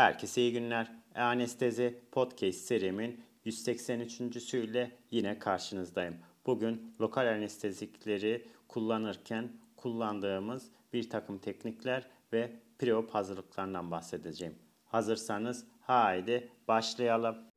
Herkese iyi günler. Anestezi Podcast serimin 183.süyle yine karşınızdayım. Bugün lokal anestezikleri kullanırken kullandığımız bir takım teknikler ve preop hazırlıklarından bahsedeceğim. Hazırsanız haydi başlayalım.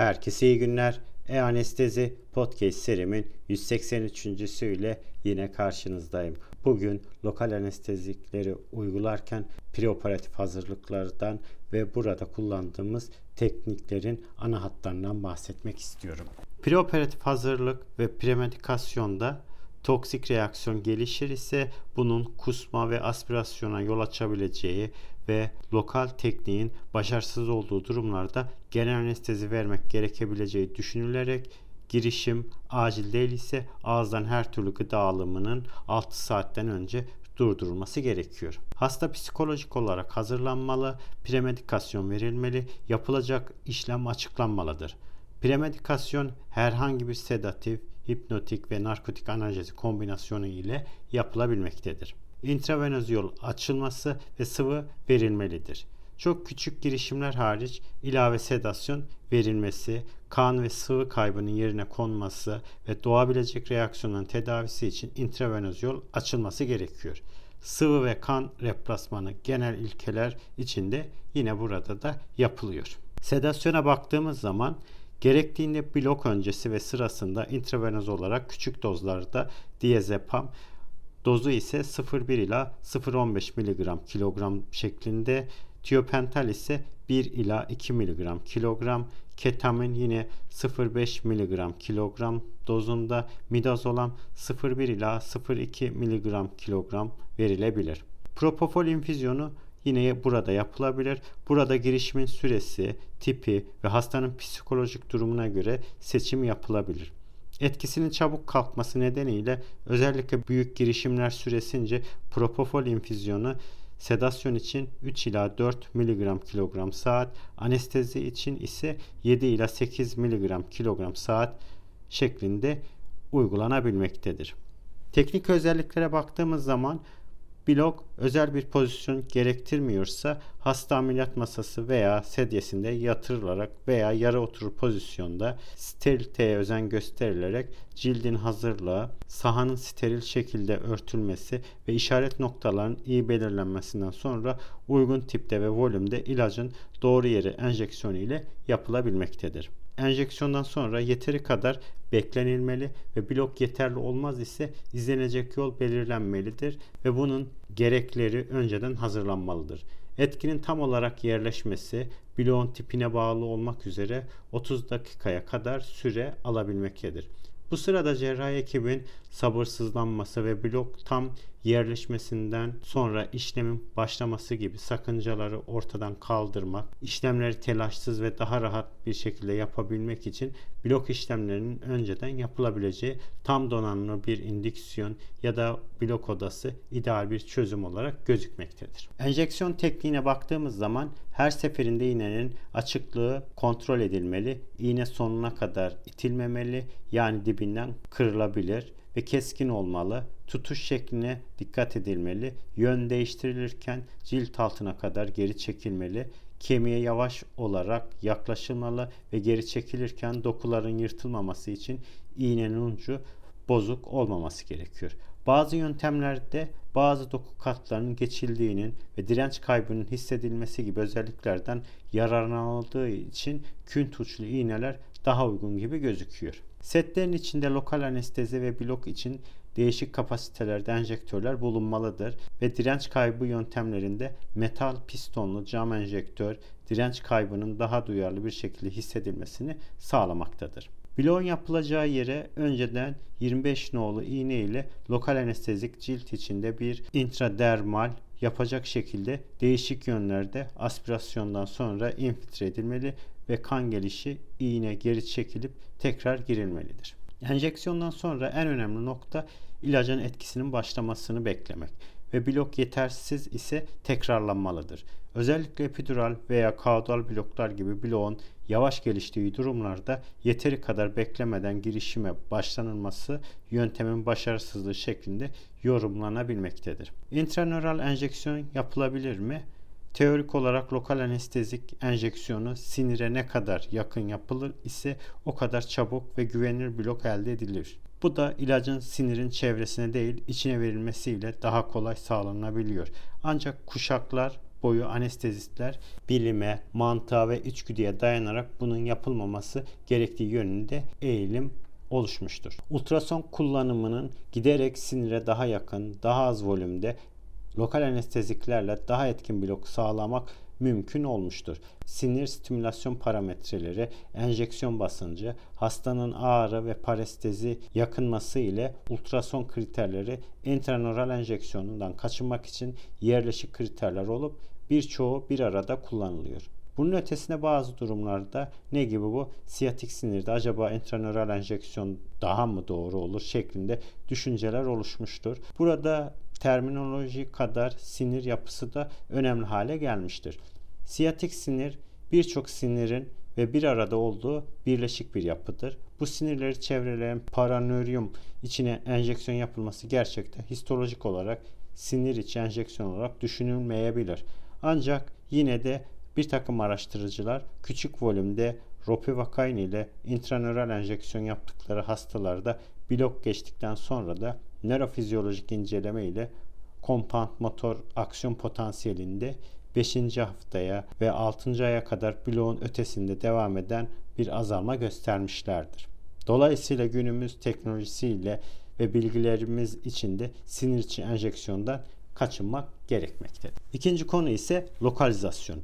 Herkese iyi günler. E-Anestezi Podcast serimin 183.süyle yine karşınızdayım. Bugün lokal anestezikleri uygularken preoperatif hazırlıklardan ve burada kullandığımız tekniklerin ana hatlarından bahsetmek istiyorum. Preoperatif hazırlık ve premedikasyonda toksik reaksiyon gelişir ise bunun kusma ve aspirasyona yol açabileceği ve lokal tekniğin başarısız olduğu durumlarda genel anestezi vermek gerekebileceği düşünülerek girişim acil değil ise ağızdan her türlü gıda alımının 6 saatten önce durdurulması gerekiyor. Hasta psikolojik olarak hazırlanmalı, premedikasyon verilmeli, yapılacak işlem açıklanmalıdır. Premedikasyon herhangi bir sedatif, hipnotik ve narkotik analjezi kombinasyonu ile yapılabilmektedir. İntravenöz yol açılması ve sıvı verilmelidir. Çok küçük girişimler hariç ilave sedasyon verilmesi, kan ve sıvı kaybının yerine konması ve doğabilecek reaksiyonların tedavisi için intravenöz yol açılması gerekiyor. Sıvı ve kan replasmanı genel ilkeler içinde yine burada da yapılıyor. Sedasyona baktığımız zaman Gerektiğinde blok öncesi ve sırasında intravenöz olarak küçük dozlarda diazepam, dozu ise 0,1 ila 0,15 mg kilogram şeklinde, tiopental ise 1 ila 2 mg kilogram, ketamin yine 0,5 mg kilogram dozunda, midazolam 0,1 ila 0,2 mg kilogram verilebilir. Propofol infüzyonu yine burada yapılabilir. Burada girişimin süresi, tipi ve hastanın psikolojik durumuna göre seçim yapılabilir. Etkisinin çabuk kalkması nedeniyle özellikle büyük girişimler süresince propofol infüzyonu sedasyon için 3 ila 4 mg kilogram saat, anestezi için ise 7 ila 8 mg kilogram saat şeklinde uygulanabilmektedir. Teknik özelliklere baktığımız zaman Blok özel bir pozisyon gerektirmiyorsa hasta ameliyat masası veya sedyesinde yatırılarak veya yarı oturur pozisyonda steriliteye özen gösterilerek cildin hazırlığı, sahanın steril şekilde örtülmesi ve işaret noktaların iyi belirlenmesinden sonra uygun tipte ve volümde ilacın doğru yere enjeksiyonu ile yapılabilmektedir. Enjeksiyondan sonra yeteri kadar beklenilmeli ve blok yeterli olmaz ise izlenecek yol belirlenmelidir ve bunun gerekleri önceden hazırlanmalıdır. Etkinin tam olarak yerleşmesi bloğun tipine bağlı olmak üzere 30 dakikaya kadar süre alabilmektedir. Bu sırada cerrahi ekibin sabırsızlanması ve blok tam yerleşmesinden sonra işlemin başlaması gibi sakıncaları ortadan kaldırmak, işlemleri telaşsız ve daha rahat bir şekilde yapabilmek için blok işlemlerinin önceden yapılabileceği tam donanımlı bir indüksiyon ya da blok odası ideal bir çözüm olarak gözükmektedir. Enjeksiyon tekniğine baktığımız zaman her seferinde iğnenin açıklığı kontrol edilmeli, iğne sonuna kadar itilmemeli yani dibinden kırılabilir ve keskin olmalı. Tutuş şekline dikkat edilmeli. Yön değiştirilirken cilt altına kadar geri çekilmeli. Kemiğe yavaş olarak yaklaşılmalı ve geri çekilirken dokuların yırtılmaması için iğnenin ucu bozuk olmaması gerekiyor. Bazı yöntemlerde bazı doku katlarının geçildiğinin ve direnç kaybının hissedilmesi gibi özelliklerden yararlanıldığı için künt uçlu iğneler daha uygun gibi gözüküyor. Setlerin içinde lokal anestezi ve blok için değişik kapasitelerde enjektörler bulunmalıdır ve direnç kaybı yöntemlerinde metal pistonlu cam enjektör direnç kaybının daha duyarlı bir şekilde hissedilmesini sağlamaktadır. Bloğun yapılacağı yere önceden 25 nolu iğne ile lokal anestezik cilt içinde bir intradermal yapacak şekilde değişik yönlerde aspirasyondan sonra infiltre edilmeli ve kan gelişi iğne geri çekilip tekrar girilmelidir. Enjeksiyondan sonra en önemli nokta ilacın etkisinin başlamasını beklemek ve blok yetersiz ise tekrarlanmalıdır. Özellikle epidural veya kaudal bloklar gibi bloğun yavaş geliştiği durumlarda yeteri kadar beklemeden girişime başlanılması yöntemin başarısızlığı şeklinde yorumlanabilmektedir. İntranöral enjeksiyon yapılabilir mi? Teorik olarak lokal anestezik enjeksiyonu sinire ne kadar yakın yapılır ise o kadar çabuk ve güvenilir blok elde edilir. Bu da ilacın sinirin çevresine değil içine verilmesiyle daha kolay sağlanabiliyor. Ancak kuşaklar boyu anestezistler bilime, mantığa ve içgüdüye dayanarak bunun yapılmaması gerektiği yönünde eğilim oluşmuştur. Ultrason kullanımının giderek sinire daha yakın, daha az volümde lokal anesteziklerle daha etkin blok sağlamak mümkün olmuştur. Sinir stimülasyon parametreleri, enjeksiyon basıncı, hastanın ağrı ve parestezi yakınması ile ultrason kriterleri intranöral enjeksiyonundan kaçınmak için yerleşik kriterler olup birçoğu bir arada kullanılıyor. Bunun ötesine bazı durumlarda ne gibi bu siyatik sinirde acaba intranöral enjeksiyon daha mı doğru olur şeklinde düşünceler oluşmuştur. Burada terminoloji kadar sinir yapısı da önemli hale gelmiştir. Siyatik sinir birçok sinirin ve bir arada olduğu birleşik bir yapıdır. Bu sinirleri çevreleyen paranöryum içine enjeksiyon yapılması gerçekte histolojik olarak sinir içi enjeksiyon olarak düşünülmeyebilir. Ancak yine de bir takım araştırıcılar küçük volümde ropivakain ile intranöral enjeksiyon yaptıkları hastalarda blok geçtikten sonra da nörofizyolojik inceleme ile compound motor aksiyon potansiyelinde 5. haftaya ve 6. aya kadar bloğun ötesinde devam eden bir azalma göstermişlerdir. Dolayısıyla günümüz teknolojisiyle ve bilgilerimiz içinde sinir içi enjeksiyondan kaçınmak gerekmektedir. İkinci konu ise lokalizasyon.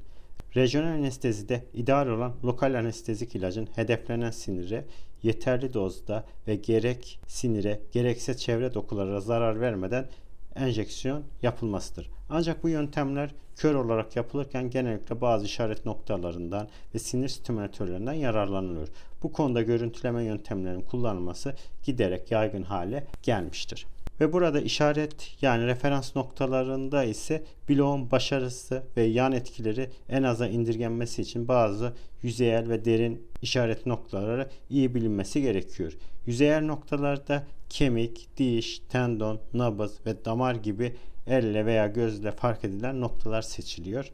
Rejyonel anestezide ideal olan lokal anestezik ilacın hedeflenen sinire yeterli dozda ve gerek sinire gerekse çevre dokulara zarar vermeden enjeksiyon yapılmasıdır. Ancak bu yöntemler kör olarak yapılırken genellikle bazı işaret noktalarından ve sinir stimülatörlerinden yararlanılıyor. Bu konuda görüntüleme yöntemlerinin kullanılması giderek yaygın hale gelmiştir. Ve burada işaret yani referans noktalarında ise bloğun başarısı ve yan etkileri en aza indirgenmesi için bazı yüzeyel ve derin işaret noktaları iyi bilinmesi gerekiyor. Yüzeyel noktalarda kemik, diş, tendon, nabız ve damar gibi elle veya gözle fark edilen noktalar seçiliyor.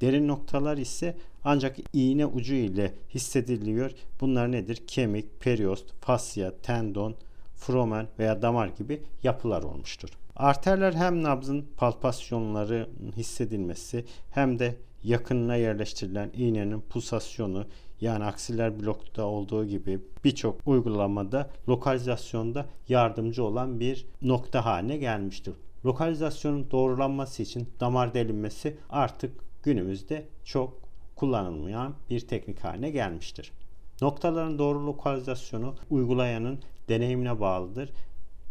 Derin noktalar ise ancak iğne ucu ile hissediliyor. Bunlar nedir? Kemik, periost, fasya, tendon, fromen veya damar gibi yapılar olmuştur. Arterler hem nabzın palpasyonları hissedilmesi hem de yakınına yerleştirilen iğnenin pulsasyonu yani aksiler blokta olduğu gibi birçok uygulamada lokalizasyonda yardımcı olan bir nokta haline gelmiştir. Lokalizasyonun doğrulanması için damar delinmesi artık günümüzde çok kullanılmayan bir teknik haline gelmiştir. Noktaların doğru lokalizasyonu uygulayanın deneyimine bağlıdır.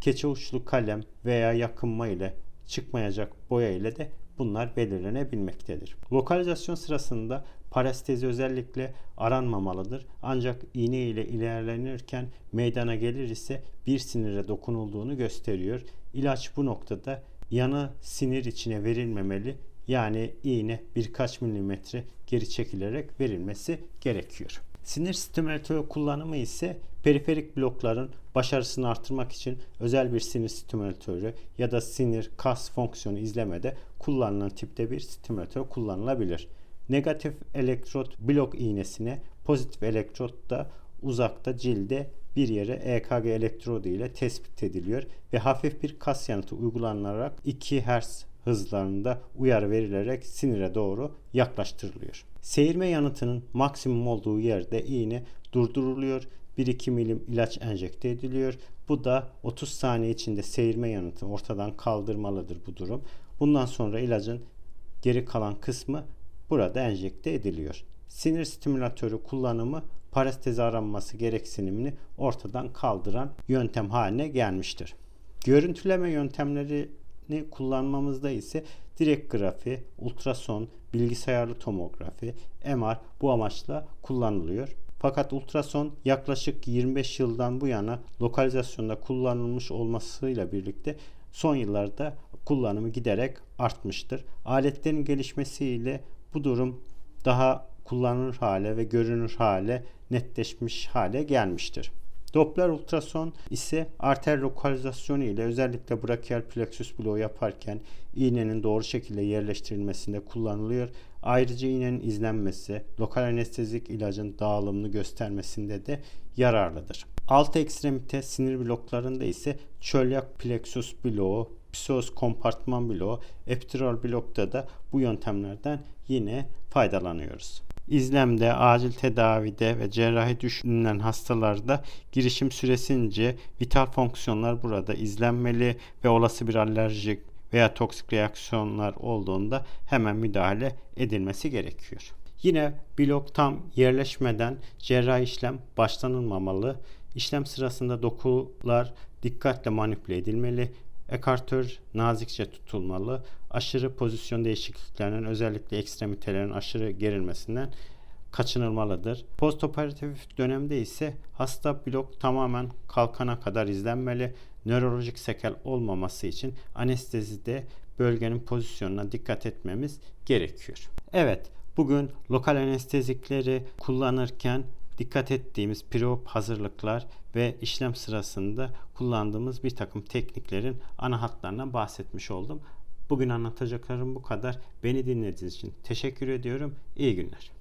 Keçe uçlu kalem veya yakınma ile çıkmayacak boya ile de bunlar belirlenebilmektedir. Lokalizasyon sırasında parestezi özellikle aranmamalıdır. Ancak iğne ile ilerlenirken meydana gelir ise bir sinire dokunulduğunu gösteriyor. İlaç bu noktada yanı sinir içine verilmemeli. Yani iğne birkaç milimetre geri çekilerek verilmesi gerekiyor. Sinir stimülatörü kullanımı ise periferik blokların başarısını artırmak için özel bir sinir stimülatörü ya da sinir kas fonksiyonu izlemede kullanılan tipte bir stimülatör kullanılabilir. Negatif elektrot blok iğnesine pozitif elektrot da uzakta cilde bir yere EKG elektrodu ile tespit ediliyor ve hafif bir kas yanıtı uygulanarak 2 Hz hızlarında uyarı verilerek sinire doğru yaklaştırılıyor. Seyirme yanıtının maksimum olduğu yerde iğne durduruluyor. 1-2 milim ilaç enjekte ediliyor. Bu da 30 saniye içinde seyirme yanıtı ortadan kaldırmalıdır bu durum. Bundan sonra ilacın geri kalan kısmı burada enjekte ediliyor. Sinir stimülatörü kullanımı parestezi aranması gereksinimini ortadan kaldıran yöntem haline gelmiştir. Görüntüleme yöntemleri kullanmamızda ise direkt grafi, ultrason, bilgisayarlı tomografi, MR bu amaçla kullanılıyor. Fakat ultrason yaklaşık 25 yıldan bu yana lokalizasyonda kullanılmış olmasıyla birlikte son yıllarda kullanımı giderek artmıştır. Aletlerin gelişmesiyle bu durum daha kullanılır hale ve görünür hale, netleşmiş hale gelmiştir. Doppler ultrason ise arter lokalizasyonu ile özellikle brachial plexus bloğu yaparken iğnenin doğru şekilde yerleştirilmesinde kullanılıyor. Ayrıca iğnenin izlenmesi, lokal anestezik ilacın dağılımını göstermesinde de yararlıdır. Alt ekstremite sinir bloklarında ise çölyak plexus bloğu, psoas kompartman bloğu, epidural blokta da bu yöntemlerden yine faydalanıyoruz. İzlemde, acil tedavide ve cerrahi düşünülen hastalarda girişim süresince vital fonksiyonlar burada izlenmeli ve olası bir alerjik veya toksik reaksiyonlar olduğunda hemen müdahale edilmesi gerekiyor. Yine blok tam yerleşmeden cerrahi işlem başlanılmamalı. İşlem sırasında dokular dikkatle manipüle edilmeli. Ekartör nazikçe tutulmalı. Aşırı pozisyon değişikliklerinin özellikle ekstremitelerin aşırı gerilmesinden kaçınılmalıdır. Postoperatif dönemde ise hasta blok tamamen kalkana kadar izlenmeli. Nörolojik sekel olmaması için anestezide bölgenin pozisyonuna dikkat etmemiz gerekiyor. Evet, bugün lokal anestezikleri kullanırken dikkat ettiğimiz preop hazırlıklar ve işlem sırasında kullandığımız bir takım tekniklerin ana hatlarından bahsetmiş oldum. Bugün anlatacaklarım bu kadar. Beni dinlediğiniz için teşekkür ediyorum. İyi günler.